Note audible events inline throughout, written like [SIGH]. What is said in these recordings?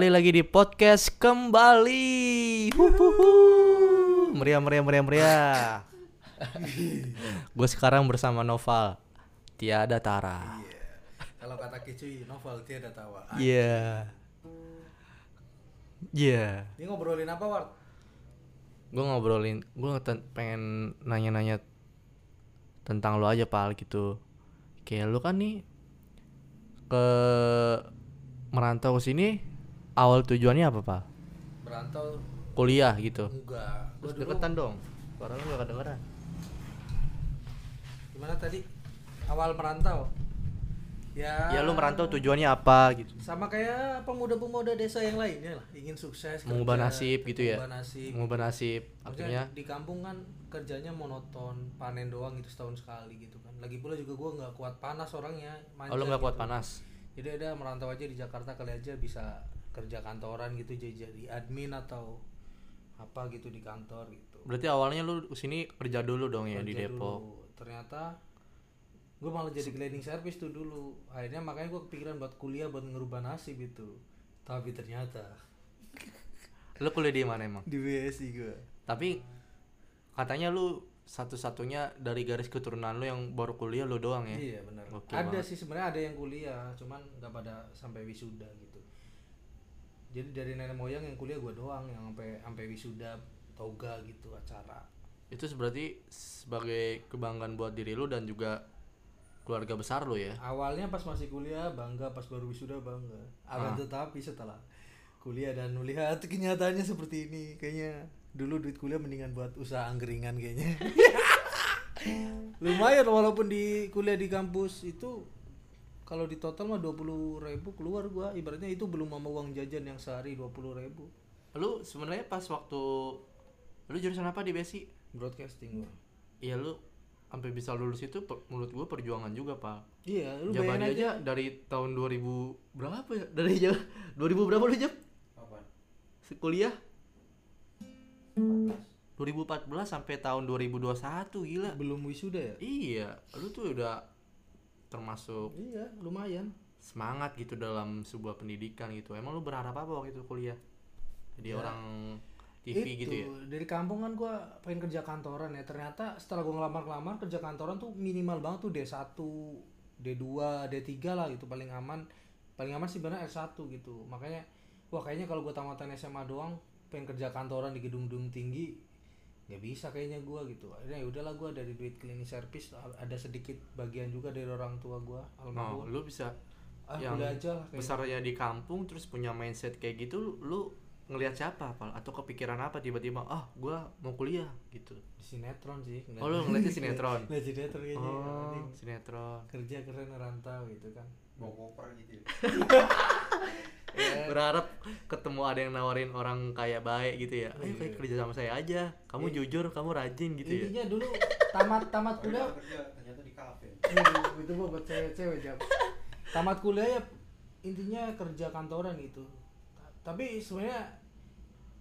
Kembali lagi di podcast kembali. Huhuhu. Meriah meriah meriah meriah. Gue sekarang bersama Noval. Tiada Tara. Kalau kata Kicuy, novel tiada tawa. Iya. Iya. Ini ngobrolin apa, Ward? Gue ngobrolin, gue pengen nanya-nanya tentang lo aja pal gitu. Kayak lo kan nih ke merantau ke sini awal tujuannya apa pal? Berantau Kuliah gitu. enggak. Terus dulu deketan dong. Suara lu gak kedengeran. gimana tadi? Awal merantau. Ya. Ya lu merantau tujuannya apa gitu. sama kayak pemuda-pemuda desa yang lainnya lah, ingin sukses, Mengubah kerja, nasib gitu ya. Mengubah nasib. Mengubah nasib. Artinya di kampung kan kerjanya monoton, panen doang gitu setahun sekali gitu kan. Lagi pula juga gua nggak kuat panas orangnya, oh lu manja gak kuat gitu. panas. Jadi ada merantau aja di Jakarta kali aja bisa kerja kantoran gitu jadi jadi admin atau apa gitu di kantor gitu. Berarti awalnya lu sini kerja dulu dong ya di Depok. dulu. Ternyata gue malah jadi cleaning service tuh dulu. Akhirnya makanya gue kepikiran buat kuliah buat ngerubah nasib itu. Tapi ternyata Lu kuliah di mana emang? di BSI gue. Tapi katanya lu satu-satunya dari garis keturunan lu yang baru kuliah lu doang ya. Iya benar. Ada banget. sih sebenarnya ada yang kuliah, cuman nggak pada sampai wisuda gitu. Jadi dari nenek moyang yang kuliah gue doang yang sampai sampai wisuda toga gitu acara. Itu berarti sebagai kebanggaan buat diri lu dan juga keluarga besar lu ya. Awalnya pas masih kuliah bangga, pas baru wisuda bangga. Akan Ah. tetapi setelah kuliah dan melihat kenyataannya seperti ini, kayaknya dulu duit kuliah mendingan buat usaha angkringan kayaknya. [LAUGHS] Lumayan walaupun di kuliah di kampus itu kalau di total mah 20.000 ribu keluar gua ibaratnya itu belum sama uang jajan yang sehari 20.000 ribu Lu sebenarnya pas waktu lu jurusan apa di BSI? broadcasting gua Iya lu sampai bisa lulus itu per- menurut gua perjuangan juga, Pak. iya lu bayangin aja aja dari tahun 2000 berapa ya? Dari jam [LAUGHS] 2000 berapa lu jam? Kuliah 2014 sampai tahun 2021 gila. belum wisuda ya Iya, lu tuh udah termasuk iya lumayan semangat gitu dalam sebuah pendidikan gitu. Emang lu berharap apa waktu itu kuliah? Jadi Ya, orang TV itu gitu ya. dari kampung kan gua pengen kerja kantoran ya ternyata setelah gua ngelamar-ngelamar kerja kantoran tuh minimal banget tuh D1 D2 D3 lah gitu paling aman paling aman sih benar S1 gitu makanya wah kayaknya kalau gua tamatan SMA doang pengen kerja kantoran di gedung-gedung tinggi nggak bisa kayaknya gua gitu. Akhirnya ya udahlah gua dari duit cleaning service ada sedikit bagian juga dari orang tua gua Oh, almarhum lu bisa ah yang aja lah besarnya di kampung terus punya mindset kayak gitu lu ngelihat siapa? Apa atau kepikiran apa tiba-tiba ah gua mau kuliah gitu. Di sinetron sih oh lu ngeliatnya sinetron? [LAUGHS] Lihat sinetron kayaknya oh sinetron. Kerja keren ngerantau gitu kan. Bawa koper gitu [LAUGHS] ya. Ya, berharap ketemu ada yang nawarin orang kaya baik gitu ya. Ayo Iya. kayak kerja sama saya aja. Kamu jujur kamu rajin gitu ya. Intinya dulu tamat tamat kuliah ternyata di kafe. Aduh, itu gua buat cewek-cewek jam tamat kuliah ya intinya kerja kantoran gitu. Ta- tapi sebenarnya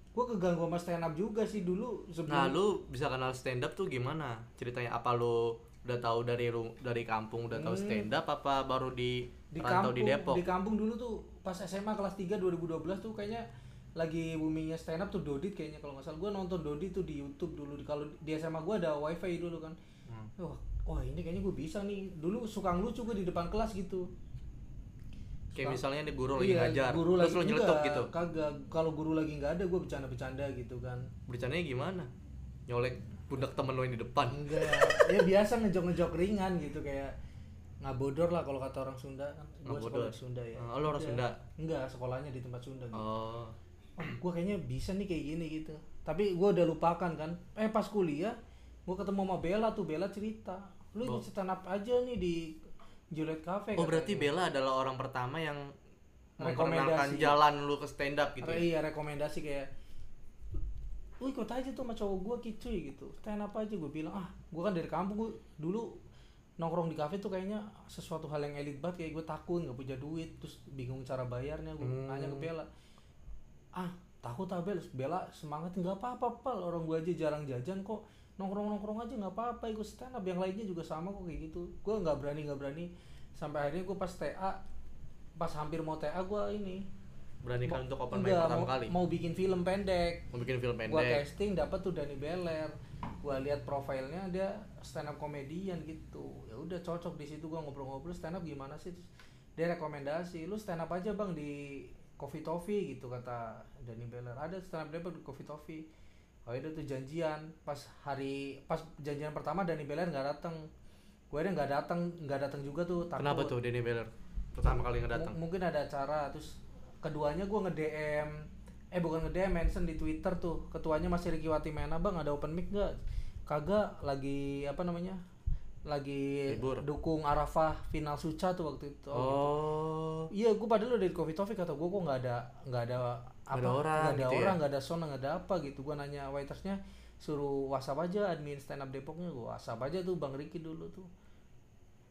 gua keganggu sama stand up juga sih dulu sebelum nah lu bisa kenal stand up tuh gimana? Ceritanya apa lu udah tahu dari ru- dari kampung udah tahu Hmm. stand up apa baru di, di rantau kampung di Depok? di kampung dulu tuh pas SMA kelas 3 2012 tuh kayaknya lagi boomingnya stand up tuh Dodit kayaknya kalau nggak salah. Gua nonton Dodit tuh di YouTube dulu. Kalau di SMA gua ada wifi dulu kan. Hmm. wah wah ini kayaknya gue bisa nih. Dulu suka ngelucu gue di depan kelas gitu. Kayak Suka- misalnya di guru lagi Iya, ngajar guru terus lagi lu nyeletuk gitu. Kagak kalau guru lagi nggak ada gue bercanda-bercanda gitu kan. Bercandanya gimana? Nyolek pundak temen lo yang di depan. Enggak. Ya biasa ngejok-ngejok ringan gitu kayak ngabodor lah kalau kata orang Sunda kan gue sekolah Sunda ya Oh, lu orang. Sunda? enggak sekolahnya di tempat Sunda gitu. oh oh, gue kayaknya bisa nih kayak gini gitu tapi gue udah lupakan kan eh pas kuliah gue ketemu sama Bella tuh Bella cerita lu Oh. stand up aja nih di Juliet Cafe oh berarti Bella adalah orang pertama yang Rekomendasi. jalan lu ke stand up gitu Re- ya? iya rekomendasi kayak lu ikut aja tuh sama cowok gue kicuy gitu stand up aja gue bilang ah gue kan dari kampung gue dulu nongkrong di kafe tuh kayaknya sesuatu hal yang elit banget kayak gue takut nggak punya duit terus bingung cara bayarnya gue Hmm. nanya ke Bella. Ah takut ah Bel? Bella semangat nggak apa-apa pal orang gue aja jarang jajan kok. Nongkrong nongkrong aja nggak apa-apa ikut stand up yang lainnya juga sama kok kayak gitu. Gue nggak berani nggak berani. Sampai akhirnya gue pas TA pas hampir mau TA gue ini. Beranikan untuk open mic pertama mau, kali? mau bikin film pendek. Mau bikin film pendek. casting dapat tuh Dani Beler gua lihat profilnya dia stand up komedian gitu. Ya udah cocok di situ gua ngobrol-ngobrol stand up gimana sih? Terus dia rekomendasi lu stand up aja bang di Coffee Toffee gitu kata Dani Beler ada stand up dia di Coffee Toffee. Oh itu tuh janjian. Pas hari pas janjian pertama Dani Beler nggak datang gue dia nggak datang nggak datang juga tuh takut. kenapa tuh Denny Beller? Pertama kali ngedatang M- mungkin ada acara terus keduanya gue nge DM eh bukan nge DM mention di Twitter tuh. Ketuanya masih Ricky Watimena bang ada open mic nggak? Kagak lagi apa namanya lagi Libur. dukung Arafah final Suca tuh waktu itu. Oh iya gue padahal udah di Coffee Toffee kata gue kok nggak ada nggak ada apa ada orang nggak ada gitu ya? orang nggak ada sona nggak ada apa gitu. Gue nanya waitersnya suruh whatsapp aja admin stand up Depoknya. Gue whatsapp aja tuh bang Ricky dulu tuh.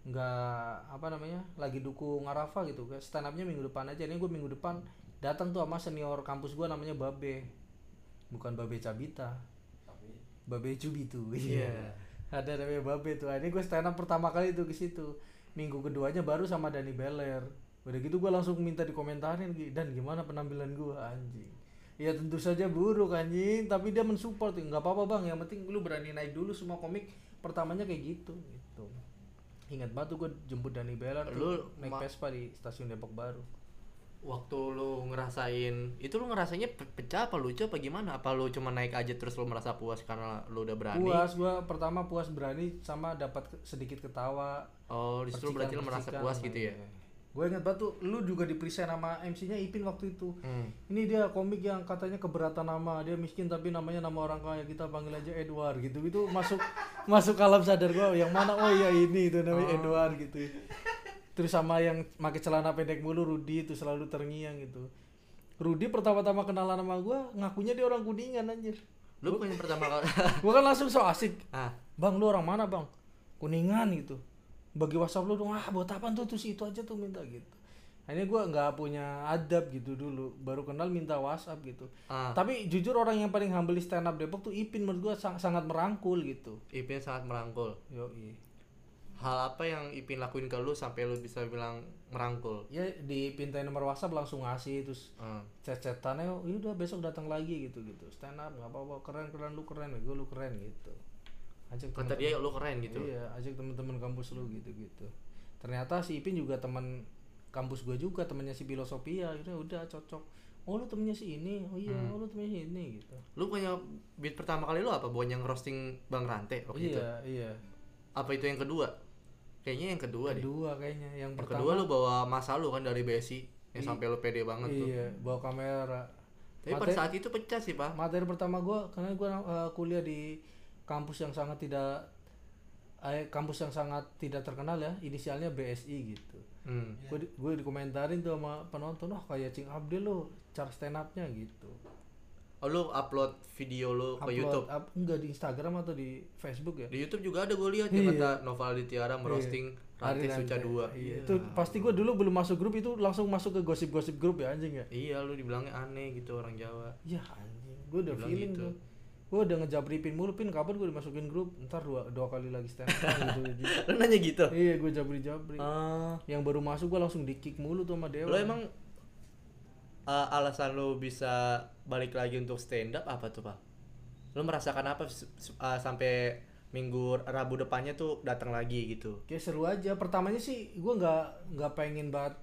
Nggak apa namanya lagi dukung Arafah gitu. Kan stand upnya minggu depan aja. Ini gue minggu depan datang tuh sama senior kampus gue namanya Babe. Bukan Babe Cabita. Babe Cubi tuh Iya. ada namanya Babe tuh. Ini gue stand up pertama kali tuh ke situ. Minggu keduanya baru sama Dani Beler. Udah gitu gue langsung minta dikomentarin dan gimana penampilan gue anjing. Ya tentu saja buruk anjing. Tapi dia mensupport. Nggak apa-apa bang. Yang penting lu berani naik dulu semua komik pertamanya kayak gitu gitu. Ingat banget tuh gue jemput Dani Beler tuh Lu naik Vespa di stasiun Depok Baru waktu lu ngerasain itu lu ngerasanya pe- pecah apa lucu apa gimana apa lu cuma naik aja terus lu merasa puas karena lu udah berani puas gue pertama puas berani sama dapat sedikit ketawa oh di situ berarti lu merasa puas gitu ya. Gue inget banget tuh, lu juga di present sama MC-nya Ipin waktu itu. Hmm. Ini dia komik yang katanya keberatan nama, dia miskin tapi namanya nama orang kaya, kita panggil aja Edward gitu. Itu masuk [LAUGHS] masuk alam sadar gua yang mana oh iya ini itu namanya Oh. Edward gitu. Terus sama yang pakai celana pendek mulu Rudi itu selalu terngiang gitu. Rudi pertama-tama kenalan sama gua ngakunya dia orang Kuningan anjir. lu bukan pertama kali [LAUGHS] Gua kan langsung so asik. ah Bang lu orang mana bang? Kuningan gitu. Bagi WhatsApp lu dong, ah buat apaan tuh terus itu aja tuh minta gitu. Akhirnya gua nggak punya adab gitu dulu, baru kenal minta WhatsApp gitu. ah Tapi jujur orang yang paling humble stand up Depok tuh Ipin menurut gua sang- sangat merangkul gitu. Ipin sangat merangkul Yo hal apa yang Ipin lakuin ke lu sampai lu bisa bilang merangkul Ya dipintain nomor WhatsApp langsung ngasih terus Ah. chat-chatannya, oh udah besok datang lagi gitu gitu. Stand up nggak apa-apa, keren keren lu keren, gue lu keren gitu. Ajak kata temen- dia lu keren gitu Iya, ajak teman-teman kampus lu gitu-gitu. Ternyata si Ipin juga teman kampus gue juga, temannya si Filosofia. Udah udah cocok. Oh lu temennya si ini, oh iya, Hmm. oh lu temennya si ini gitu. lu punya beat pertama kali lu apa bukan yang roasting Bang Rante waktu itu iya, iya. apa itu yang kedua kayaknya yang kedua deh Kedua kayaknya, yang yang pertama. kedua lu bawa masa lu kan dari BSI yang sampai lu pede banget tuh Iya, bawa kamera. tapi pada Materi- saat itu pecah sih pak materi pertama gue karena gue kuliah di kampus yang sangat tidak eh, kampus yang sangat tidak terkenal ya inisialnya BSI gitu hmm. gue di, gue dikomentarin tuh sama penonton wah kayak Cing Abdel lo cara stand upnya gitu oh lu upload video lu ke Upload, YouTube? up- enggak di Instagram atau di Facebook ya? Di YouTube juga ada gue lihat yang Iya. kata Noval Aditya merosting Ranti Hari Suca Ranti. 2 iya. itu pasti gue dulu belum masuk grup itu langsung masuk ke gosip-gosip grup ya anjing ya? Iya lu dibilangnya aneh gitu orang Jawa. Ya anjing. Gue udah Bilang feeling gitu. tuh. Gue udah ngejabripin mulu pin. Kapan gue dimasukin grup? Ntar dua dua kali lagi stand up gitu, gitu. [LAUGHS] lu nanya gitu? Iya gue jabri jabri Ah, yang baru masuk gue langsung di kick mulu tuh sama Dewa. Lu emang uh, alasan lu bisa balik lagi untuk stand up apa tuh pak? Lu merasakan apa uh, sampai minggu Rabu depannya tuh datang lagi gitu? Kayak seru aja. Pertamanya sih gue nggak nggak pengen banget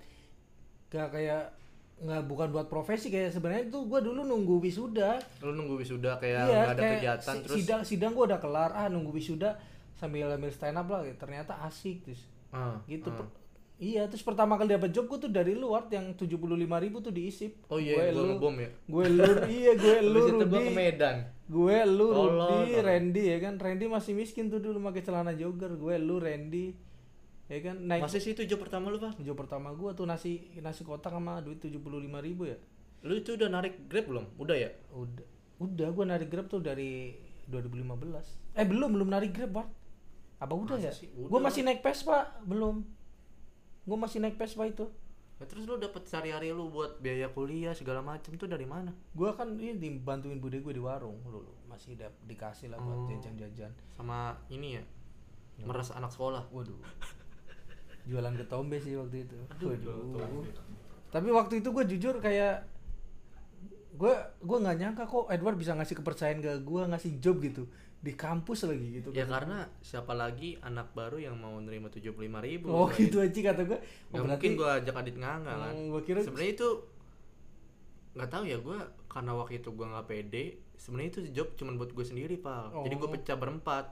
gak kayak nggak bukan buat profesi kayak sebenarnya tuh gue dulu nunggu wisuda. Lu nunggu wisuda kayak iya nggak ada kayak kegiatan si- terus? sidang sidang gue udah kelar. Ah nunggu wisuda sambil ambil stand up lah. Ternyata asik terus Ah, gitu ah. Iya terus pertama kali dapet job gue tuh dari luar yang tujuh puluh lima ribu tuh diisip. Oh iya Gue, ngebom ya? gue lu [LAUGHS] iya gue lu gua Rudi ke Medan. Gue lu tolol. Randy ya kan? Randy masih miskin tuh dulu pakai celana jogger. Gue lu Randy ya kan? Naik masih sih itu job pertama lu pak? Job pertama gue tuh nasi nasi kotak sama duit tujuh puluh lima ribu ya. Lu itu udah narik grab belum? Udah ya? Udah. Udah gue narik grab tuh dari 2015 eh belum belum narik grab Bart apa udah Masa ya? sih? gue masih naik Vespa belum gue masih naik Vespa itu. Nah, terus lu dapet sehari-hari lu buat biaya kuliah segala macem tuh dari mana? Gue kan ini dibantuin bude gue di warung dulu masih dap- dikasih lah buat Oh. jajan-jajan sama ini ya? Meres anak sekolah. Waduh. Jualan ketombe sih waktu itu. Aduh, waduh. tapi waktu itu gue jujur kayak gue gue nggak nyangka kok Edward bisa ngasih kepercayaan ke gue ngasih job gitu di kampus lagi gitu Ya karena siapa lagi anak baru yang mau nerima tujuh puluh lima ribu? oh gitu aja kata gue Gak mungkin gua ajak Adit nganga kan. gue kira Sebenarnya itu nggak tahu ya gua karena waktu itu gua nggak pede. Sebenarnya itu job cuma buat gue sendiri pal. Jadi gue Oh. pecah berempat.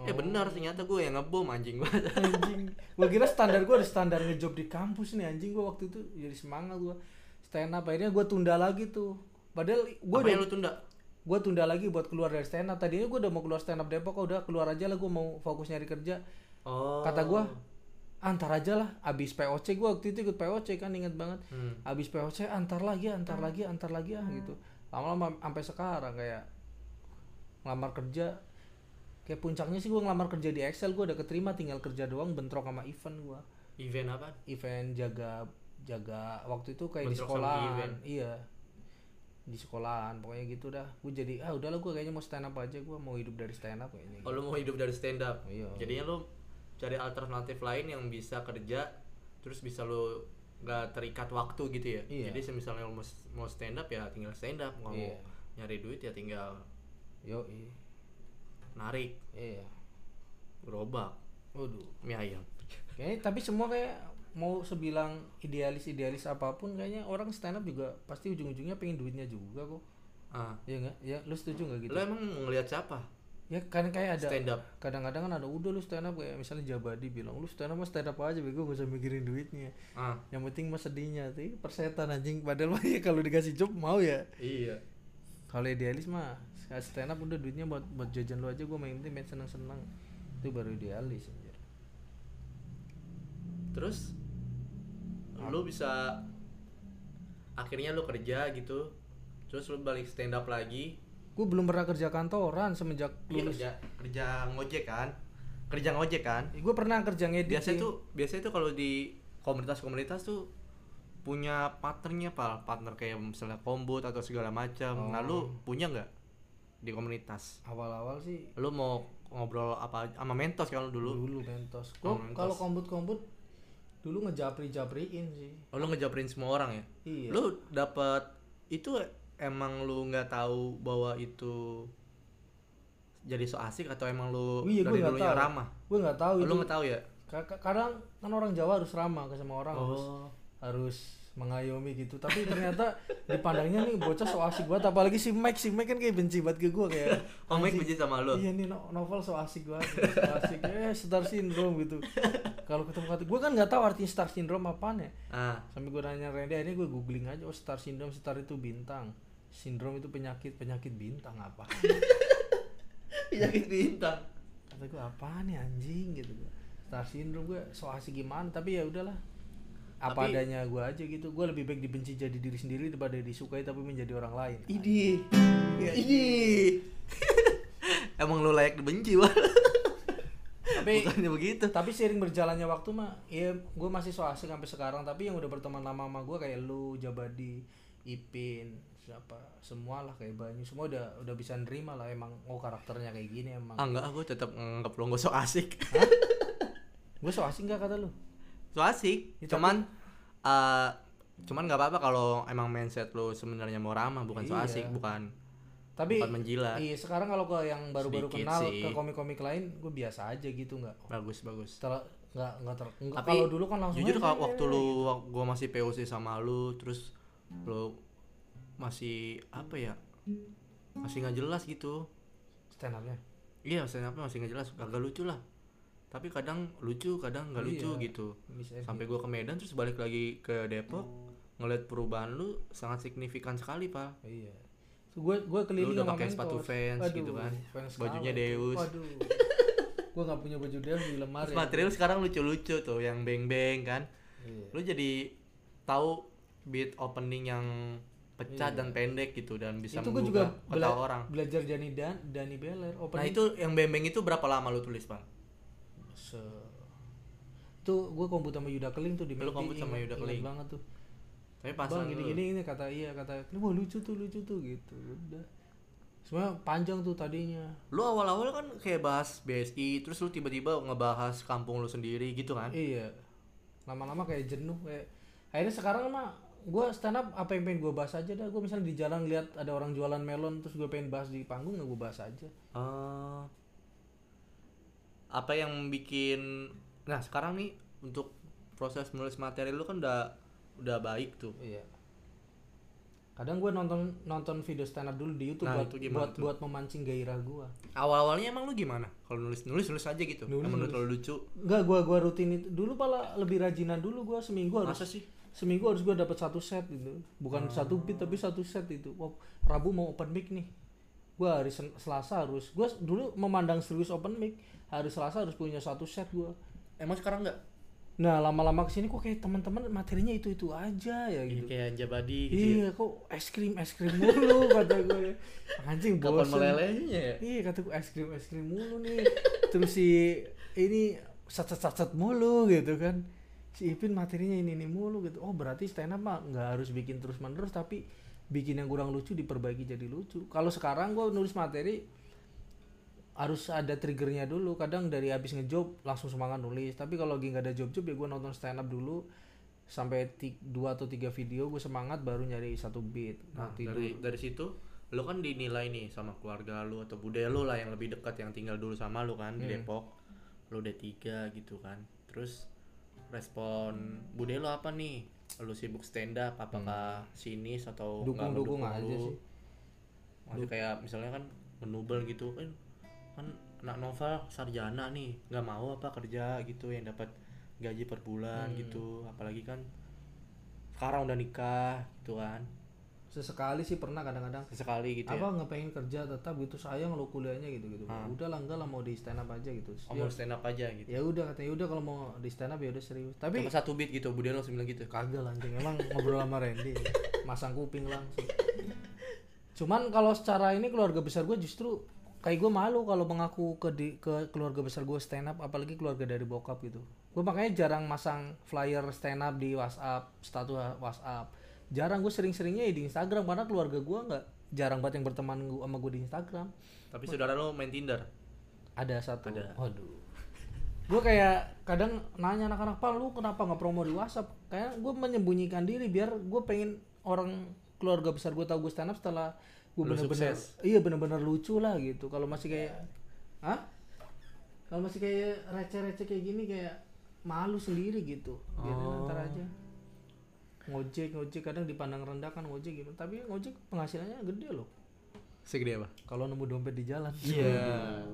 Eh benar ternyata gue yang ngebom anjing gua. anjing gue kira [LAUGHS] standar gue ada standar ngejob di kampus nih anjing gue waktu itu jadi semangat gue stand up akhirnya gue tunda lagi tuh padahal gue udah yang lu tunda? Gue tunda lagi buat keluar dari stand up. Tadinya gue udah mau keluar stand up Depok udah keluar aja lah gue mau fokus nyari kerja. Oh. kata gue antar aja lah abis POC gue waktu itu ikut POC kan inget banget. Hmm. abis POC antar lagi antar lagi antar lagi ah gitu. Lama-lama sampai sekarang kayak ngelamar kerja. Kayak puncaknya sih gue ngelamar kerja di Excel gue udah keterima tinggal kerja doang bentrok sama event gue Event apa? event jaga jaga waktu itu kayak di Bentrok sekolahan. event. iya di sekolahan pokoknya gitu dah gue jadi ah udahlah gue kayaknya mau stand up aja gue mau hidup dari stand up kayaknya Oh lu mau hidup dari stand up. Iya. Jadinya lu cari alternatif lain yang bisa kerja terus bisa lu nggak terikat waktu gitu ya. Iya. Jadi misalnya lu mau, mau stand up ya tinggal stand up, nggak Iya. mau nyari duit ya tinggal yo iya narik iya gerobak waduh mie ayam. kayaknya tapi semua kayak mau sebilang idealis idealis apa pun kayaknya orang stand up juga pasti ujung-ujungnya pengen duitnya juga kok. Ah, ya nggak? Ya lu setuju nggak gitu? Lu emang mau ngeliat siapa? ya kan kayak ada Stand up. kadang-kadang kan ada udah lu stand up kayak misalnya Jabadi bilang lu stand up mah stand up aja bego gak usah mikirin duitnya. Ah, yang penting mah sedihnya. Tuh persetan anjing. Padahal mah ya kalau dikasih job mau ya. Iya. kalau idealis mah stand up udah duitnya buat buat jajan lu aja gue main penting main seneng seneng itu baru idealis anjir. Terus lu bisa akhirnya lu kerja gitu. Terus lu balik stand up lagi. gue belum pernah kerja kantoran semenjak Iya lulus kerja kerja ngojek kan? Kerja ngojek kan? gue pernah kerja ngedit biasanya sih. tuh biasanya tuh kalau di komunitas-komunitas tuh punya partnernya pak partner kayak misalnya kombut atau segala macam nah lu punya nggak di komunitas awal-awal sih lu mau ngobrol apa sama mentos kalau dulu dulu mentos Oh, kalau kombut-kombut dulu ngejapri japriin sih. Oh, lu ngejabrin semua orang ya? Iya. Lu dapat itu emang lu nggak tahu bahwa itu jadi so asik atau emang lu Oh iya, dari dulunya tahu. ramah? Gue nggak tahu Oh, itu. lu nggak tahu ya? Ka- ka- kadang kan orang Jawa harus ramah ke sama orang oh. harus mengayomi gitu. Tapi ternyata dipandangnya nih bocah so asik banget. Apalagi si Mike si Mike kan kayak benci banget ke gue kayak [LAUGHS] oh Mike benci sama lu? Iya nih no- novel so asik banget so asik. Eh star syndrome gitu. Kalau ketemu kata gue kan nggak tahu artinya star syndrome apaan ya. Ah. Sampai gue nanya Randy ini gue googling aja oh star syndrome star itu bintang. Sindrom itu penyakit penyakit bintang apa? [LAUGHS] Penyakit bintang. Kata gue apaan nih anjing? Gitu gue star syndrome gue so asik gimana? Tapi ya udahlah apa Tapi- adanya gue aja gitu gue lebih baik dibenci jadi diri sendiri daripada disukai tapi menjadi orang lain Idi. Idi. [LAUGHS] Emang lu layak dibenci, Wal. tapi Bukannya begitu. tapi seiring berjalannya waktu mah ya gue masih so asik sampai sekarang tapi yang udah berteman lama sama gue kayak lu Jabadi Ipin siapa semua lah kayak Banyu semua udah udah bisa nerima lah emang oh karakternya kayak gini emang Ah enggak, aku tetap nganggap lu nggak so asik. [LAUGHS] gue so asik gak kata lu so asik. Ya, tapi- Cuman eh cuman nggak apa-apa kalau emang mindset lu sebenarnya mau ramah bukan so Iya. asik, bukan tapi bukan menjilat. iya sekarang kalau ke yang baru-baru kenal sih. ke komik-komik lain gue biasa aja gitu nggak Bagus, bagus. setelah nggak nggak ter nggak- Tapi kalau dulu kan langsung jujur "Eh, kalau waktu eh," lu gua masih POC sama lu terus lu masih apa ya? Masih nggak jelas gitu. stand upnya Iya, stand up masih nggak jelas, agak lucu lah. Tapi kadang lucu, kadang nggak lucu Iya. gitu. Sampai gua ke Medan terus balik lagi ke Depok, ngeliat perubahan lu sangat signifikan sekali, Pak. iya so, gue gue Lu keliling udah sama pakai sepatu. Vans Aduh, gitu kan. Vans Bajunya. Deus. waduh [LAUGHS] gue nggak punya baju Deus di lemari Terus material sekarang lucu-lucu tuh, yang beng-beng kan. Iya. Lu jadi tahu beat opening yang pecah Iya. dan pendek gitu dan bisa itu gue juga bela- orang. belajar Dani Dan Dani Beler Nah, opening itu yang beng-beng itu berapa lama lu tulis, Pak? Se itu gue komput sama Yuda Keling tuh di Lu McD, komput sama Yuda Keling. banget tuh. Tapi pas bang gini gini ini kata iya kata ini wah lucu tuh lucu tuh gitu udah. Sebenarnya panjang tuh tadinya. Lu awal-awal kan kayak bahas BSI, terus lu tiba-tiba ngebahas kampung lu sendiri gitu kan? iya. Lama-lama kayak jenuh kayak akhirnya sekarang mah gue stand up apa yang pengen gue bahas aja dah. Gue misalnya di jalan lihat ada orang jualan melon terus gue pengen bahas di panggung ya gue bahas aja. Eh, apa yang bikin nah sekarang nih untuk proses menulis materi lu kan udah udah baik tuh iya kadang gue nonton nonton video stand up dulu di YouTube Nah, buat buat tuh? buat memancing gairah gue awal awalnya emang lu gimana kalau nulis nulis nulis aja gitu Nulis, yang menurut lu lucu Enggak, gua gua rutin itu. Dulu malah lebih rajinan dulu gua seminggu harus masa sih seminggu harus gua dapat satu set gitu. Bukan satu beat tapi satu set itu. Wah, Rabu mau open mic nih. Gua hari Selasa harus gua dulu memandang serius open mic. Hari Selasa harus punya satu set gua. emang sekarang nggak Nah, lama-lama ke sini kok kayak teman-teman materinya itu-itu aja ya gitu. kayak jabadi gitu ya. Iya, kok es krim es krim mulu [LAUGHS] kata gue. Anjing kapan bosen. melelehnya ya Iya kata gue es krim es krim mulu nih. Terus si ini sat sat mulu gitu kan. Si Ipin materinya ini ini mulu gitu. Oh berarti stand up mah nggak harus bikin terus menerus tapi bikin yang kurang lucu diperbaiki jadi lucu. Kalau sekarang gue nulis materi harus ada triggernya dulu. Kadang dari habis ngejob langsung semangat nulis. Tapi kalau lagi nggak ada job-job ya gue nonton stand up dulu sampai dua atau tiga video gue semangat baru nyari satu beat. nah tidur. dari dari situ lu kan dinilai nih sama keluarga lu atau budaya lu lah yang lebih dekat yang tinggal dulu sama lu kan di Hmm. Depok lu udah tiga gitu kan terus respon budaya lu apa nih lu sibuk stand up apakah sinis atau Hmm. Dukung-dukung mendukung aja lu? sih. Masih kayak misalnya kan menubel gitu kan kan anak novel sarjana nih nggak mau apa kerja gitu yang dapat gaji per bulan Hmm. gitu apalagi kan sekarang udah nikah gitu kan Sesekali sih pernah kadang-kadang. Sekali gitu ya? Apa nggak pengen kerja tetap gitu sayang lo kuliahnya gitu gitu Ah. udah lah enggak lah mau di stand up aja gitu. Oh, mau stand up aja gitu? Ya udah katanya udah kalau mau di stand up ya udah serius. Tapi Cuma satu beat gitu budaya langsung bilang gitu. Kagak lah anjing. Emang ngobrol sama Randy masang kuping langsung. Cuman kalau secara ini keluarga besar gue justru kayak gue malu kalau mengaku ke di, ke keluarga besar gue stand up apalagi keluarga dari bokap gitu. Gue makanya jarang masang flyer stand up di WhatsApp status WhatsApp jarang gue sering-seringnya ya di Instagram karena keluarga gue nggak jarang banget yang berteman gua, sama gue di Instagram. Tapi saudara lo main Tinder? Ada satu. Ada. waduh. Gue kayak kadang nanya anak-anak pak lu kenapa nggak promo di WhatsApp? Kayak gue menyembunyikan diri biar gue pengen orang keluarga besar gue tahu gue stand up setelah gue bener-bener iya bener-bener lucu lah gitu. Kalau masih kayak Hah? kalau masih kayak receh-receh kayak gini kayak malu sendiri gitu. Oh. ntar aja ngojek ngojek kadang dipandang rendah kan ngojek gitu tapi ngojek penghasilannya gede loh. Segede apa? Kalau nemu dompet di jalan. Iya.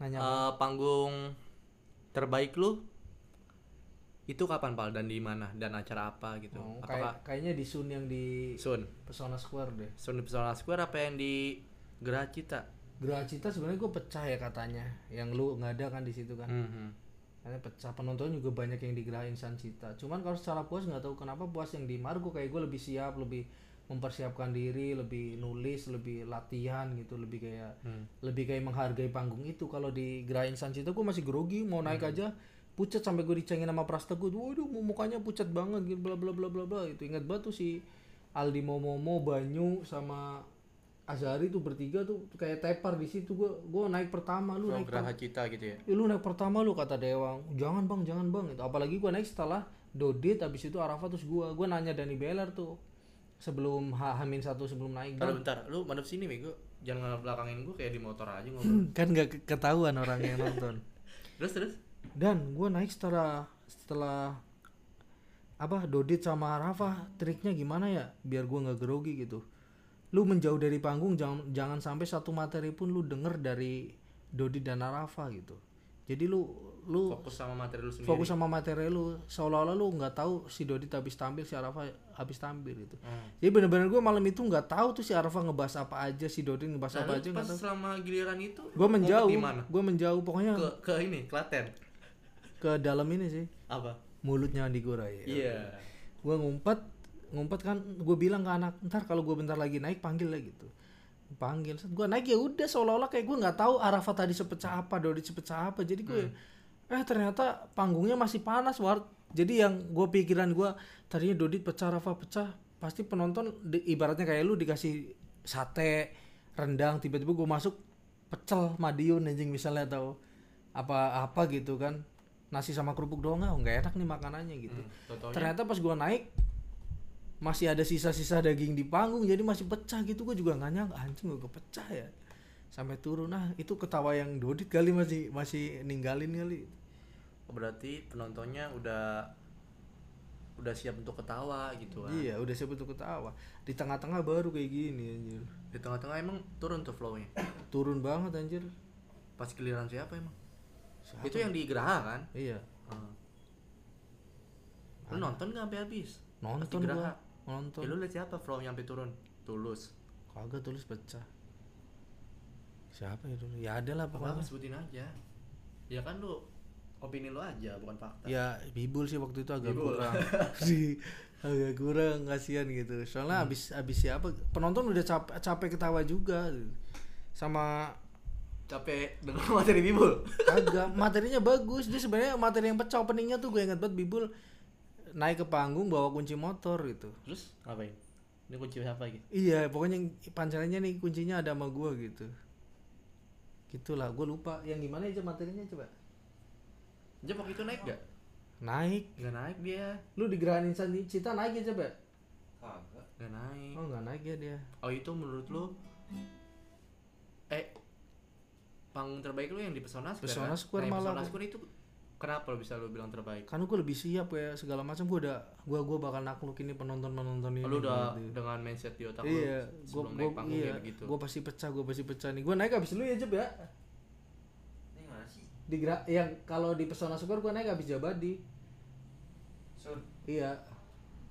nanya Eh, panggung terbaik lu? Itu kapan pal? Dan di mana? Dan acara apa gitu? Oh, apakah kayak kayaknya di Sun yang di Sun. Pesona Square deh. Sun di Pesona Square apa yang di Geraha Cita sebenarnya gue pecah ya katanya. Yang lu nggak ada kan di situ kan. Mhm. Karena pecah penonton juga banyak yang di Geraha Insan Cita. Cuman kalau secara puas nggak tahu kenapa puas yang di Margo kayak gue lebih siap, lebih mempersiapkan diri, lebih nulis, lebih latihan gitu, lebih kayak Hmm. lebih kayak menghargai panggung itu. Kalau di Geraha Insan Cita gue masih grogi, mau naik aja pucat sampai gue dicengin sama Prastegut. Waduh, mukanya pucat banget gitu bla bla bla bla bla itu. Ingat banget tuh si Aldi Momomo, Banyu sama Azari tuh bertiga tuh kayak tepar di situ. Gue gue naik pertama lu Oh, naik Geraha Cita gitu ya? Ya, lu naik pertama lu kata Dewang jangan bang jangan bang. Itu apalagi gua naik setelah Dodit habis itu Arafat terus gua gua nanya Dani Beller tuh sebelum H Hamin satu sebelum naik. Bentar, Dan- bentar, lu madep sini bego. Jangan belakangin gua kayak di motor aja ngobrol. Kan gak ke- ketahuan orang yang nonton. [LAUGHS] Terus terus? Dan gua naik setelah setelah apa Dodit sama Rafa triknya gimana ya? Biar gua nggak grogi gitu lu menjauh dari panggung jangan jangan sampai satu materi pun lu denger dari Dodit dan Rafa gitu. Jadi lu lu fokus sama materi lu sendiri. fokus sama materi lu. Seolah-olah lu nggak tahu si Dodit habis tampil si Arafa habis tampil gitu. Hmm. jadi bener-bener gue malam itu nggak tahu tuh si Arafa ngebahas apa aja si Dodit ngebahas Nah, apa aja pas tahu. selama giliran itu gue menjauh gue menjauh pokoknya ke ke ini Klaten. ke dalam ini sih. Apa? Mulutnya Andi Gurai iya. Gue ngumpet ngumpet kan gue bilang ke anak ntar kalau gue bentar lagi naik panggil lah gitu. Panggil gue naik ya udah seolah-olah kayak gue nggak tahu Arafa tadi sepecah apa Dodit sepecah apa. Jadi gue eh ternyata panggungnya masih panas war. Jadi yang gue pikiran gue tadinya Dodit pecah Rafa pecah pasti penonton di- ibaratnya kayak lu dikasih sate rendang tiba-tiba gue masuk pecel Madiun anjing misalnya atau apa apa gitu kan. Nasi sama kerupuk doang ah nggak enak nih makanannya gitu. Hmm, ternyata pas gua naik masih ada sisa-sisa daging di panggung jadi masih pecah gitu gua juga nggak nyangka anjing gua kepecah ya sampai turun nah itu ketawa yang dodit kali masih masih ninggalin kali Oh, berarti penontonnya udah udah siap untuk ketawa gitu kan. iya udah siap untuk ketawa di tengah-tengah baru kayak gini anjir Di tengah-tengah emang turun tuh flow-nya. turun banget anjir Pas giliran siapa emang? Siapa? Itu yang di Geraha kan? iya Hmm. Lu nonton gak sampai habis? nonton gua nonton Ya lu liat siapa flow-nya sampai turun? Tulus. kagak tulis pecah siapa ya dulu ya ada lah Apa pokoknya sebutin aja. Ya kan lu opini lu aja bukan fakta. ya bibul sih waktu itu agak Bibul. kurang [LAUGHS] sih agak kurang kasihan gitu soalnya abis abis siapa penonton udah capek capek ketawa juga sama Capek dengan [LAUGHS] materi bibul. kagak materinya bagus dia sebenarnya materi yang pecah openingnya tuh gue ingat banget bibul naik ke panggung bawa kunci motor gitu Terus ngapain? Ini kunci siapa lagi? iya pokoknya pancelannya nih kuncinya ada sama gue gitu gitulah gue lupa yang gimana aja materinya coba Dia waktu itu naik gak? naik Gak naik dia. lu di Geraha Insan Cita naik ya coba Kagak. Gak naik. oh nggak naik ya dia Oh itu menurut lu eh panggung terbaik lu yang di Pesona Square Pesona kan? Square yang malah Pesona gua- Square itu kenapa lu bisa lu bilang terbaik? kan gue lebih siap ya segala macam gue udah gue gue bakal nakluk ini penonton penonton ini lu udah gitu. dengan mindset di otak iya gue sebelum gue naik panggung iya begitu. gue pasti pecah gue pasti pecah nih gue naik abis lu ya Jeb ya Ini mana sih? di Gra- yang kalau di Pesona Square gue naik abis Jabadi Sun. iya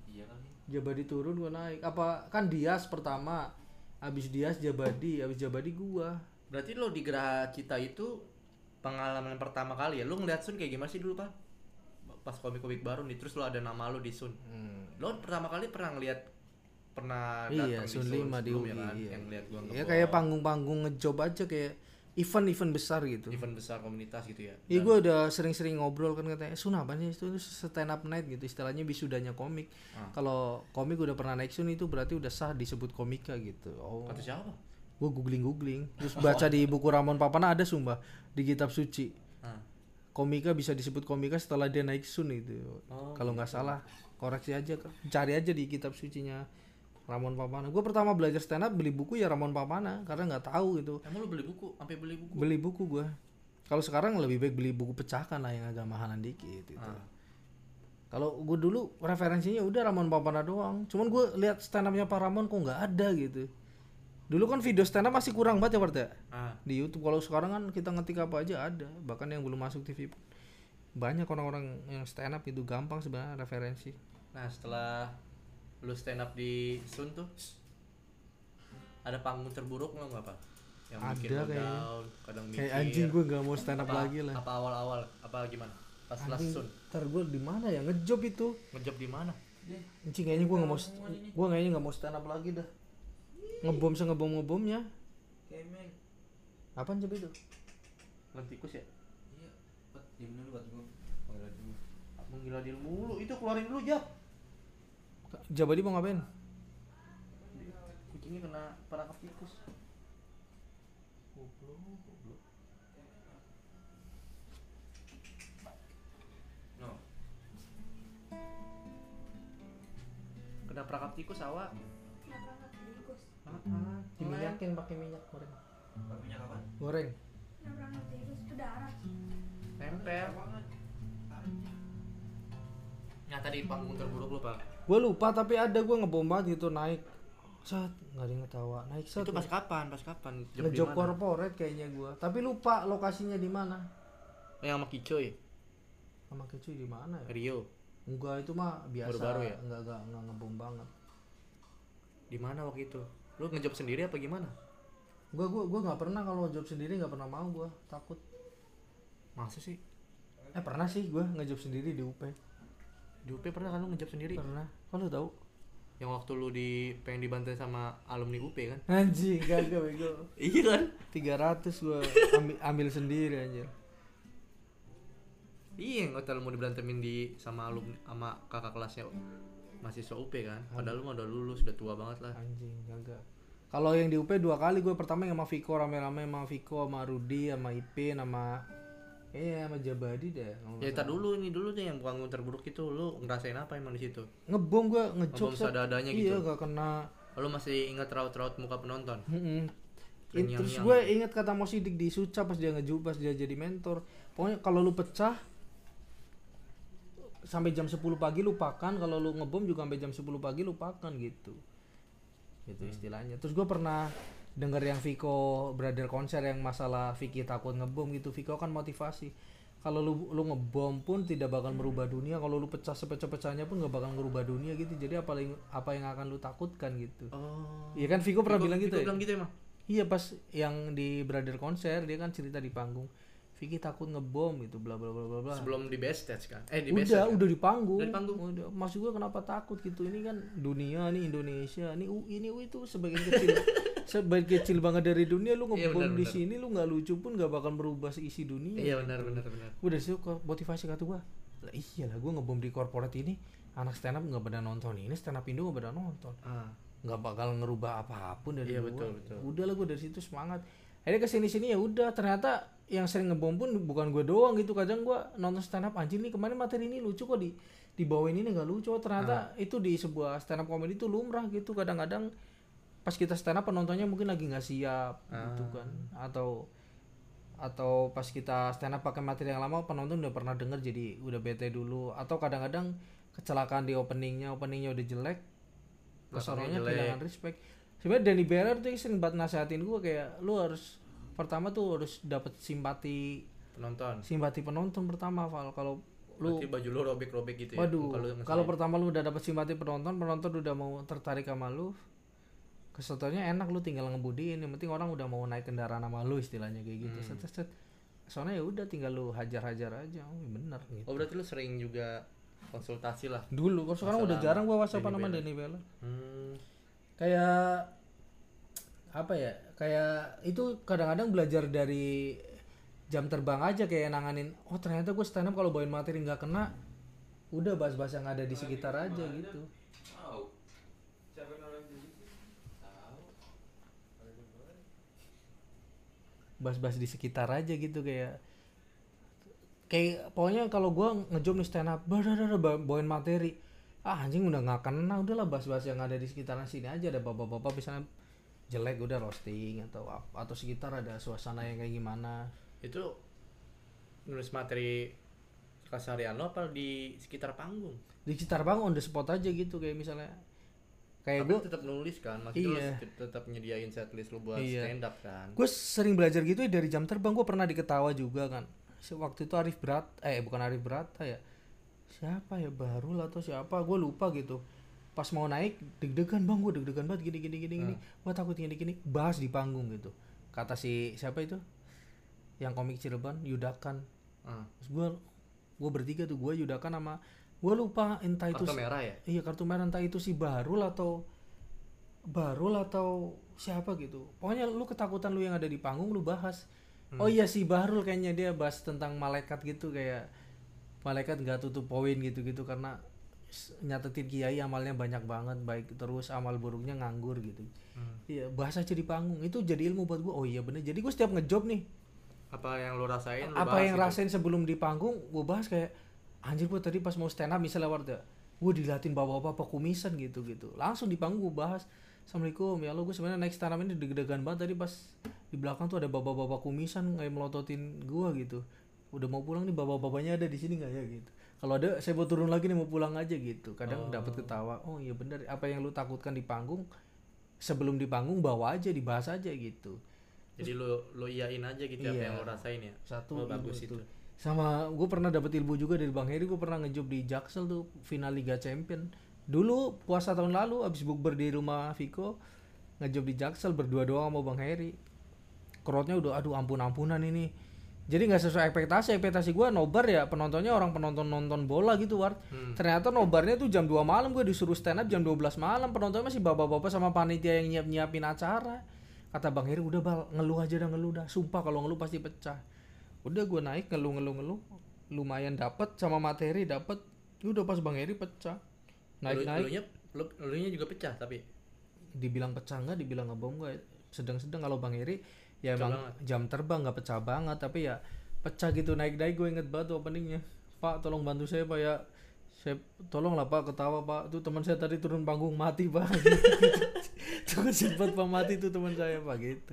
Iya kali. Jabadi turun gue naik apa kan Dias pertama abis Dias Jabadi abis Jabadi gue Berarti lu di Geraha Cita itu pengalaman pertama kali ya? Lu ngeliat Sun kayak gimana sih dulu, Pak? Pas komik-komik baru nih, terus lu ada nama lu di Sun. Lu pertama kali pernah ngeliat pernah iya datang di Sun 5 di UI sebelumnya kan? iya. yang ngeliat gua ya ngebom, kayak panggung-panggung ngejob aja kayak event-event besar gitu event besar komunitas gitu ya. Iya gue udah sering-sering ngobrol kan katanya Sun apa sih itu, itu stand up night gitu istilahnya wisudanya komik. Ah. Kalau komik udah pernah naik Sun itu berarti udah sah disebut komika gitu. Oh. Kata siapa? Gue googling googling terus baca di buku Ramon Papana ada sumpah di kitab suci. Ah. Komika bisa disebut komika setelah dia naik Sun itu. Oh, Kalau nggak salah koreksi aja cari aja di kitab sucinya Ramon Papana. Gue pertama belajar stand up beli buku ya Ramon Papana karena nggak tahu gitu. Emang lu beli buku? Sampai beli buku? Beli buku gue. Kalau sekarang lebih baik beli buku pecahkan lah yang agak mahalan dikit gitu. Ah. Kalau gue dulu referensinya udah Ramon Papana doang. Cuman gue lihat stand upnya Pak Ramon kok nggak ada gitu. Dulu kan video stand up masih kurang banget ya Bart ya? Ah. Di YouTube kalau sekarang kan kita ngetik apa aja ada. Bahkan yang belum masuk TV pun. Banyak orang-orang yang stand up itu gampang sebenarnya referensi. Nah setelah lu stand up di Sun tuh ada panggung terburuk lo nggak pak? Yang bikin Ada lo kayaknya. down, kadang mikir. Kayak anjing gue nggak mau stand up apa, lagi lah. Apa awal-awal? Apa gimana? Pas last Sun ntar gue di mana ya ngejob itu? ngejob di mana? Anjing kayaknya gue nggak mau gue kayaknya nggak mau stand up lagi dah. Ngebom se ngebom ngebomnya. Kemeng. Apaan coba itu? Ngelan tikus ya? Iya. Bat, diam dulu bat gua. Panggil dulu. Menggila diri mulu. Itu keluarin dulu Jap. Jabadi mau ngapain? Kucingnya kena perangkap tikus. Goblok, goblok. No. Kena perangkap tikus awak. Tikus? Ah, Diminyakin pakai minyak goreng. Pakai minyak kapan? Goreng. Nempel. Nah tadi panggung terburuk lu pak. Gue lupa tapi ada gue ngebom banget gitu naik. Sat, nggak ada yang ketawa. Naik sat. Itu pas kapan? Pas kapan? Job di Ngejob corporate kayaknya gue. Tapi lupa lokasinya di mana. Yang sama Kicoy, Sama kecuy di mana ya? Rio. Enggak itu mah biasa. Baru-baru ya? Enggak enggak enggak ngebom banget. Di mana waktu itu? Lu ngejob sendiri apa gimana? Gue gue gue nggak pernah kalau job sendiri nggak pernah mau gue takut. Masa sih? Eh pernah sih gue ngejob sendiri di UP. Di UP pernah kan lu ngejob sendiri? Pernah. Lu tahu? Yang waktu lu di pengen dibantai sama alumni UP kan? Anjing kagak bego. [LAUGHS] Iya kan? 300 gue ambil, ambil sendiri anjir. Iya yang hotel mau diberantemin di sama alumni sama kakak kelasnya mahasiswa UP kan? Padahal lu mah udah lulus, udah tua banget lah. Anjing kagak. Kalau yang di UP dua kali gue pertama yang sama Viko rame-rame sama Viko sama Rudi sama Ipin sama Iya sama Jabadi deh. Ya tar dulu ini dulu nih yang panggung terburuk itu lu ngerasain apa emang di situ? ngebom gua ngejok Ngebom set. seadanya iya gitu. gak kena Lu masih ingat raut-raut muka penonton? Yang In- terus gue ingat kata Mo Sidik di Suca pas dia ngeju pas dia jadi mentor pokoknya kalau lu pecah sampai jam 10 pagi lupakan. Kalau lu ngebom juga sampai jam 10 pagi lupakan gitu. Gitu istilahnya. Terus gue pernah denger yang Viko brother konser yang masalah Vicky takut ngebom gitu. Viko kan motivasi. Kalau lu lu ngebom pun tidak bakal merubah dunia. Kalau lu pecah sepecah-pecahnya pun nggak bakal merubah dunia gitu. Jadi apa yang apa yang akan lu takutkan gitu. Oh. Iya kan Viko pernah Viko- bilang gitu Viko ya? bilang gitu emang. Iya pas yang di brother konser dia kan cerita di panggung. Vicky takut ngebom gitu bla bla bla bla bla. Sebelum di best stage kan? Eh di udah best stage kan? udah di panggung. Udah di panggung. Udah. Maksud gua kenapa takut gitu? Ini kan dunia nih Indonesia. Ini UI ini UI itu sebagian kecil [LAUGHS] sebagian kecil banget dari dunia lu Iya, ngebom di sini lu nggak lucu pun nggak bakal merubah isi dunia. Iya benar benar benar. Udah sih kok motivasi kata gua. Lah iyalah gua ngebom di corporate ini anak stand up nggak pada nonton ini stand up Indo nggak pada nonton Ah. nggak bakal ngerubah apa pun dari Iya, gua. betul, betul. udah lah gue dari situ semangat akhirnya ke sini sini ya udah ternyata yang sering ngebom pun bukan gue doang gitu. Kadang gue nonton stand up anjing nih kemarin materi ini lucu kok di dibawain ini nggak lucu. Ternyata itu di sebuah stand up comedy itu lumrah gitu. Kadang-kadang pas kita stand up penontonnya mungkin lagi nggak siap gitu kan. Atau atau pas kita stand up pakai materi yang lama penonton udah pernah denger jadi udah bete dulu. Atau kadang-kadang kecelakaan di openingnya openingnya udah jelek jelek. kehilangan respect. Sebenarnya Danny Beller tuh sering banget nasehatin gue kayak lu harus pertama tuh harus dapet simpati Penonton. simpati penonton pertama Val kalau lu Berarti baju lu robek-robek gitu ya? waduh kalau pertama lu udah dapet simpati penonton penonton udah mau tertarik sama lu kesetelahnya enak lu tinggal ngebudiin yang penting orang udah mau naik kendaraan sama lu istilahnya kayak gitu Hmm. set, set, set. soalnya ya udah tinggal lu hajar-hajar aja oh bener gitu Oh berarti lu sering juga konsultasi lah. dulu kalau sekarang udah jarang gua whatsappan Danny sama. Danny Beller Hmm. kayak apa ya kayak itu kadang-kadang belajar dari jam terbang aja kayak nanganin oh ternyata gue stand up kalau bawain materi nggak kena. Udah bahas-bahas yang ada di sekitar aja gitu. bahas-bahas di sekitar aja gitu kayak kayak pokoknya kalau gua ngejob nih stand up badadada ba- bawain materi. Ah anjing udah nggak kena udahlah bahas-bahas yang ada di sekitaran sini aja ada bapak-bapak misalnya jelek udah roasting atau atau sekitar ada suasana yang kayak gimana Itu nulis materi keseharian lo apa di sekitar panggung? di sekitar bang on the spot aja gitu kayak misalnya kayak gue tetap nulis kan? Maksudnya Iya. tetap nyediain setlist lu buat Iya. stand up kan? gue sering belajar gitu ya dari jam terbang gue pernah diketawa juga kan waktu itu Arif Berat eh bukan Arif Brata ya siapa ya baru lah atau siapa gue lupa gitu pas mau naik deg-degan bang gue deg-degan banget gini gini gini gini gue takut gini gini bahas di panggung gitu kata si siapa itu yang komik Cirebon Yudakan Ah. terus gue gue bertiga tuh gue Yudakan sama gue lupa entah itu Kartu merah ya? Iya kartu merah entah itu si Barul atau Barul atau siapa gitu. Pokoknya lu ketakutan lu yang ada di panggung lu bahas. Oh iya si Barul kayaknya dia bahas tentang malaikat gitu kayak malaikat nggak tutup poin gitu-gitu karena s- nyatetin kiai amalnya banyak banget baik terus amal buruknya nganggur gitu. Iya bahas aja di panggung. Itu jadi ilmu buat gua. Oh iya bener. Jadi gua setiap ngejob nih. Apa yang lu rasain lu apa yang gitu? rasain sebelum di panggung gue bahas kayak anjir gue tadi pas mau stand up misalnya warga gue dilatin bapak-bapak kumisan gitu gitu. Langsung di panggung gue bahas assalamualaikum. Ya lo gue sebenarnya naik stand up ini deg-degan banget tadi pas di belakang tuh ada bapak-bapak kumisan kayak melototin gue gitu. Udah mau pulang nih bapak-bapaknya ada di sini nggak ya? Gitu kalau ada saya mau turun lagi nih mau pulang aja gitu. Kadang dapat ketawa oh iya bener apa yang lu takutkan di panggung sebelum di panggung bawa aja dibahas aja gitu. Jadi lu lu iyain aja gitu apa Iya. yang lu rasain ya? satu Oh, ilmu bagus itu. sama gue pernah dapet ilmu juga dari bang Heri gue pernah ngejob di Jaksel tuh final Liga Champion. Dulu puasa tahun lalu abis bukber di rumah Viko ngejob di Jaksel berdua doang sama bang Heri. Crowdnya udah aduh ampun ampunan ini jadi nggak sesuai ekspektasi ekspektasi gue nobar ya penontonnya orang penonton nonton bola gitu Ward. Hmm. ternyata nobarnya tuh jam 2 malam gue disuruh stand up jam 12 malam. Penontonnya masih bapak-bapak sama panitia yang nyiap nyiapin acara. Kata bang Heri udah bal ngeluh aja dah ngeluh dah. Sumpah kalau ngeluh pasti pecah. Udah gue naik ngeluh ngeluh ngeluh. Lumayan dapet sama materi dapet. Udah pas bang Heri pecah. Naik naik Lunya, lu, lunya juga pecah tapi? Dibilang pecah nggak dibilang ngebom gue sedang-sedang kalau bang Heri ya Pecah emang banget. jam terbang nggak pecah banget tapi ya pecah gitu naik-naik gue inget banget openingnya pak tolong bantu saya pak ya saya tolonglah pak ketawa pak tuh teman saya tadi turun panggung mati pak [LAUGHS] tuh sempat pak mati tuh teman saya pak gitu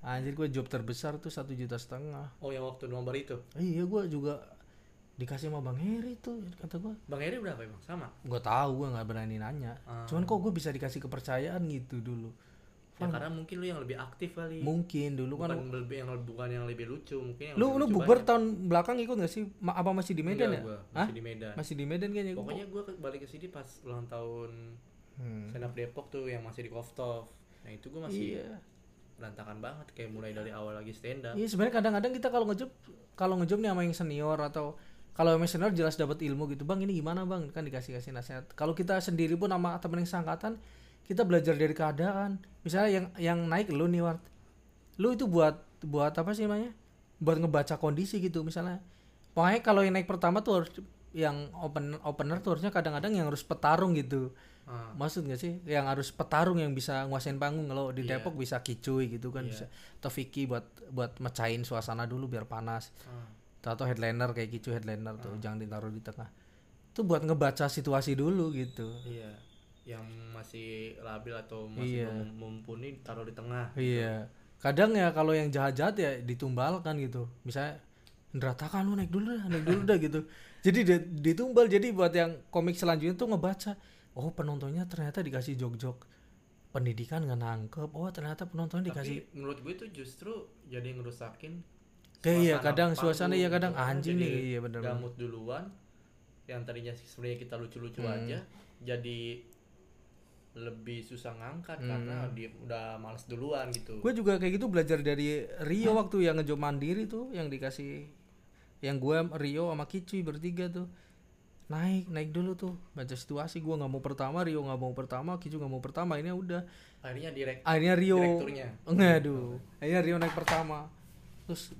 anjir gue job terbesar tuh satu juta setengah Oh yang waktu nomor itu. iya gue juga dikasih sama bang Heri tuh kata gue Bang Eri berapa emang? Sama. gue tahu gue nggak berani nanya Ah. cuman kok gue bisa dikasih kepercayaan gitu dulu Ya karena mungkin lu yang lebih aktif kali. mungkin dulu kan bukan lebih yang bukan yang lebih lucu, mungkin yang lu lebih lu banyak. tahun belakang ikut gak sih Ma- apa masih di Medan Enggak, ya gua, Hah? masih di Medan. masih di Medan kayaknya gua. Pokoknya gue balik ke sini pas ulang tahun Hmm. up Depok tuh yang masih di Koftov. Nah itu gue masih iya berantakan banget kayak mulai dari awal lagi stand up. iya sebenarnya kadang-kadang kita kalau ngejob kalau ngejob nih sama yang senior atau kalau yang senior jelas dapat ilmu gitu bang ini gimana bang kan dikasih kasih nasihat kalau kita sendiri pun sama temen yang seangkatan kita belajar dari keadaan. Misalnya yang yang naik lu nih Wart lu itu buat buat apa sih namanya? Buat ngebaca kondisi gitu misalnya. Pokoknya kalau yang naik pertama tuh harus yang open opener tuh harusnya kadang-kadang yang harus petarung gitu. Ah, maksud gak sih? Yang harus petarung yang bisa nguasain panggung. Kalau di Iya. Depok bisa kicuy gitu kan Iya. bisa. Atau Vicky buat buat mecahin suasana dulu biar panas. Ah. atau headliner kayak kicu headliner tuh jangan ditaruh di tengah. Itu buat ngebaca situasi dulu gitu. Iya. Yang masih labil atau masih Iya. mumpuni taruh di tengah. iya kadang ya kalau yang jahat-jahat ya ditumbalkan gitu misalnya Nderatakan lu naik dulu dah naik dulu dah gitu jadi di- ditumbal jadi buat yang komik selanjutnya tuh ngebaca oh penontonnya ternyata dikasih jok-jok pendidikan nggak nangkep oh ternyata penontonnya dikasih Tapi menurut gue itu justru jadi ngerusakin Kayak iya suasana kadang suasana iya kadang gitu kan. anjing nih iya bener gamut duluan yang tadinya sebenarnya kita lucu-lucu Hmm. aja jadi lebih susah ngangkat Hmm. karena dia udah males duluan gitu. gue juga kayak gitu belajar dari Rio waktu yang ngejob mandiri tuh yang dikasih yang gue Rio sama Kicuy bertiga tuh. Naik naik dulu tuh. Baca situasi gue nggak mau pertama Rio nggak mau pertama Kicuy nggak mau pertama ini udah. Akhirnya direct akhirnya Rio direkturnya. aduh akhirnya Rio naik pertama. Terus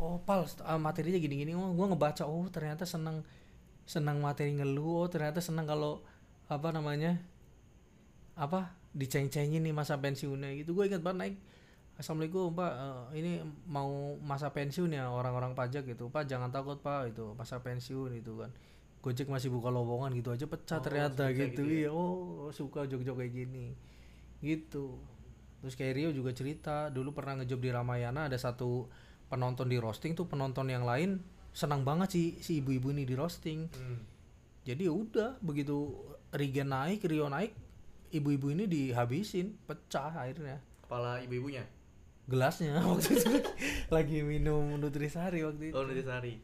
oh pal ah, materinya gini-gini. Oh gue ngebaca oh ternyata senang senang materi ngeluh. Oh ternyata senang kalau apa namanya apa diceng-cengin nih masa pensiunnya gitu. Gue ingat banget naik. Assalamualaikum pak. Eh, ini mau masa pensiun ya orang-orang pajak gitu. Pak jangan takut pak itu masa pensiun itu kan. Gojek masih buka lowongan gitu aja pecah Oh, ternyata gitu, gitu ya? iya oh suka jog-jog kayak gini. Gitu. Terus kayak Rio juga cerita dulu pernah ngejob di Ramayana ada satu penonton di roasting tuh penonton yang lain senang banget sih si ibu-ibu ini di roasting. Hmm. jadi ya udah begitu Rigen naik Rio naik ibu-ibu ini dihabisin pecah akhirnya Kepala ibu-ibunya. gelasnya [LAUGHS] waktu itu lagi minum nutrisari waktu itu Oh, Nutrisari.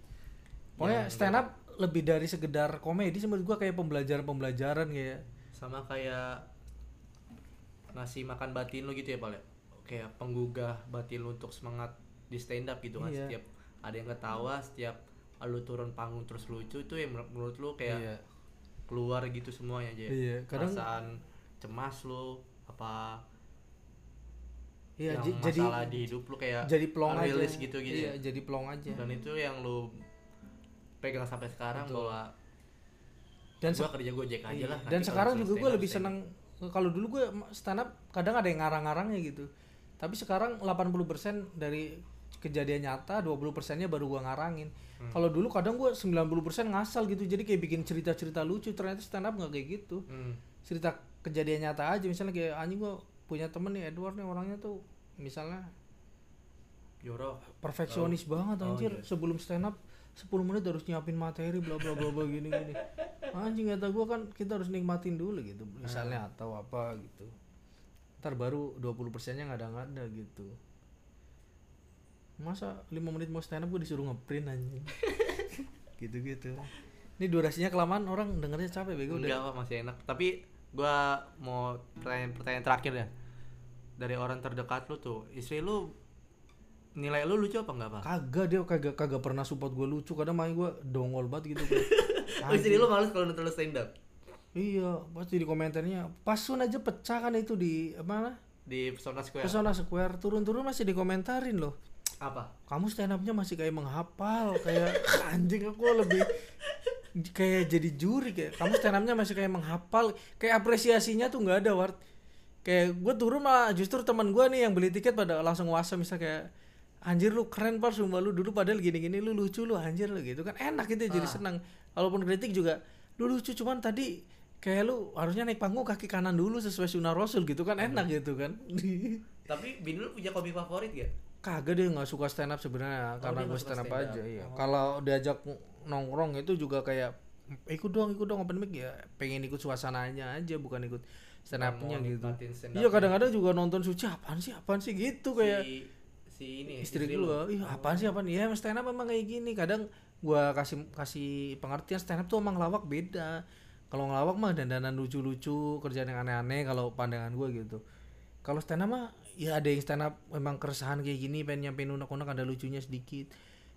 pokoknya Yang stand up lebih dari sekedar komedi menurut gua kayak pembelajaran-pembelajaran kayak sama kayak ngasih makan batin lu gitu ya Pak ya? Kayak penggugah batin lu untuk semangat di stand up gitu kan Iya. setiap ada yang ketawa setiap lu turun panggung terus lucu itu yang menurut, menurut lu kayak iya keluar gitu semuanya aja iya kadang perasaan cemas lu apa iya yang jadi masalah di hidup lu kayak jadi plong aja gitu gitu iya ya. jadi plong aja dan itu yang lu pegang sampai sekarang Betul. bahwa dan gua kerja gojek aja Iya, lah Dan sekarang juga gue lebih seneng kalau dulu gue stand up kadang ada yang ngarang-ngarangnya gitu. Tapi sekarang 80% dari kejadian nyata, 20 persennya baru gue ngarangin. Hmm. Kalau dulu kadang gue 90% ngasal gitu. Jadi kayak bikin cerita-cerita lucu. Ternyata stand up nggak kayak gitu. Hmm. Cerita kejadian nyata aja. Misalnya kayak anjing gue punya temen nih Edward nih orangnya tuh misalnya. Jorok. Perfeksionis banget Oh, anjir. iya. sebelum stand up 10 menit harus nyiapin materi bla bla bla bla gini gini. Anjing kata gua kan kita harus nikmatin dulu gitu. Misalnya atau apa gitu. Ntar baru 20 persennya nggak ada nggak ada gitu. Masa 5 menit mau stand up gua disuruh ngeprint anjing? [LAUGHS] Gitu gitu ini durasinya kelamaan orang dengernya capek bego enggak udah masih enak. Tapi gua mau pertanyaan pertanyaan terakhir ya dari orang terdekat lu tuh istri lu nilai lu lucu apa enggak pak? kagak dia kagak kagak pernah support gua lucu kadang main gua dongol banget gitu [LAUGHS] Oh, istri lu males kalau nonton stand up Iya, pasti di komentarnya. Pasun aja pecah kan itu di mana? di Pesona Square Pesona Square turun-turun masih dikomentarin loh. apa? Kamu stand up-nya masih kayak menghafal, kayak [LAUGHS] anjing aku lebih kayak jadi juri kayak kamu stand up-nya masih kayak menghafal, kayak apresiasinya tuh nggak ada Wart. Kayak gue turun malah justru teman gue nih yang beli tiket pada langsung wasa misal kayak anjir lu keren par sumpah lu dulu padahal gini-gini lu lucu lu anjir lu gitu kan enak gitu jadi Ah. senang walaupun kritik juga lu lucu cuman tadi kayak lu harusnya naik panggung kaki kanan dulu sesuai sunnah rasul gitu kan enak gitu kan [LAUGHS] Tapi bini lu punya komik favorit gak? kagak dia nggak suka stand up sebenarnya karena dia gue stand up stand up. aja iya Oh. kalau diajak nongkrong itu juga kayak ikut dong ikut dong open mic. Ya pengen ikut suasananya aja bukan ikut stand up-nya mau gitu iya up-nya. kadang-kadang juga nonton suci apaan sih apaan sih? Gitu kayak si, si ini istri lu. gua ih apaan sih apaan? Ya stand up emang kayak gini. Kadang gua kasih kasih pengertian stand up tuh emang lawak beda. Kalau ngelawak mah dandanan lucu-lucu kerjaan yang aneh-aneh kalau pandangan gua gitu. Kalau stand up mah ya ada yang stand up memang keresahan kayak gini pengen nyampein unek-unek ada lucunya sedikit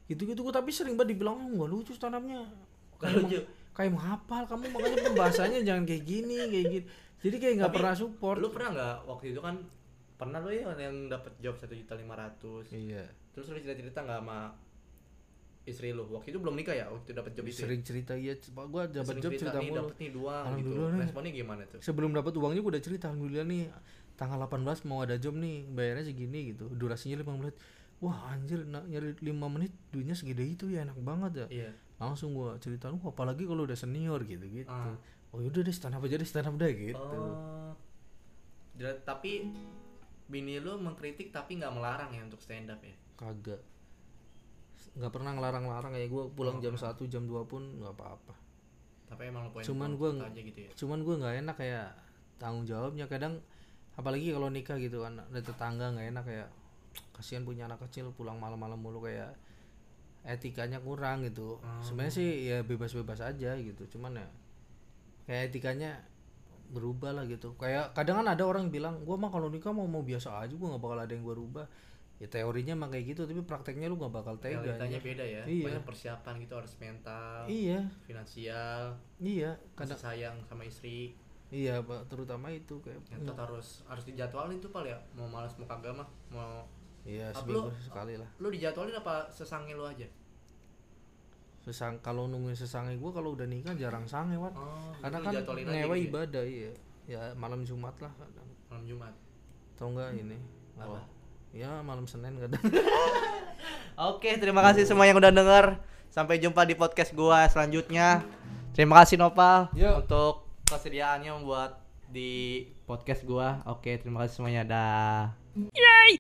gitu-gitu gua tapi sering banget dibilang oh, nggak lucu stand upnya Nggak kayak, lucu. meng- kayak menghafal kamu makanya pembahasannya jangan kayak gini kayak gitu jadi kayak nggak pernah support. Lu pernah nggak waktu itu kan pernah lu ya yang dapat job satu juta lima ratus? Iya. Terus lu cerita cerita nggak sama istri lu? Waktu itu belum nikah ya waktu itu dapat job itu sering cerita iya. Pak, gua dapat job cerita nih mulu dapat nih dua gitu. Nih. responnya gimana tuh? Sebelum dapat uangnya gue udah cerita alhamdulillah nih tanggal 18 mau ada job nih bayarnya segini gitu. Durasinya 5 menit wah anjir nak nyari 5 menit duitnya segede itu ya enak banget ya. Iya. Langsung gua cerita wah apalagi kalau udah senior gitu gitu Ah. oh yaudah deh stand up aja deh stand up deh gitu. Oh. Dra- tapi bini lu mengkritik tapi nggak melarang ya untuk stand up ya? Kagak. Nggak pernah ngelarang-larang kayak gue pulang Oh. jam 1 jam 2 pun nggak apa-apa. Tapi emang lu poin Cuman aja gitu ya? cuman gue nggak enak kayak tanggung jawabnya. Kadang apalagi kalau nikah gitu kan ada tetangga nggak enak kayak kasihan punya anak kecil pulang malam-malam mulu kayak etikanya kurang gitu. Sebenarnya sih ya bebas-bebas aja gitu. Cuman ya kayak etikanya berubah lah gitu. Kayak kadang kan ada orang bilang gua mah kalau nikah mau mau biasa aja gua nggak bakal ada yang gua rubah. Ya teorinya mah kayak gitu tapi prakteknya lu nggak bakal tega realitanya anjir. beda ya. Iya. banyak persiapan gitu harus mental iya. finansial iya kasih kadang sayang sama istri. Iya Pak, terutama itu kayak ngentot harus harus dijadwalin tuh pal ya. Mau malas mau kagak mah mau iya seminggu lu- sekali lah lu dijadwalin apa sesangnya lu aja sesang kalau nungguin sesange gue kalau udah nikah jarang sange wan oh karena kan ngewe gitu ya? ibadah iya ya malam jumat lah kadang malam jumat atau enggak ini Apa? oh, ya malam senin kadang [LAUGHS] Oke, terima kasih semua yang udah denger. Sampai jumpa di podcast gua selanjutnya. Terima kasih Nopal Yo. untuk kesediaannya membuat di podcast gua. Oke, terima kasih semuanya. Dah.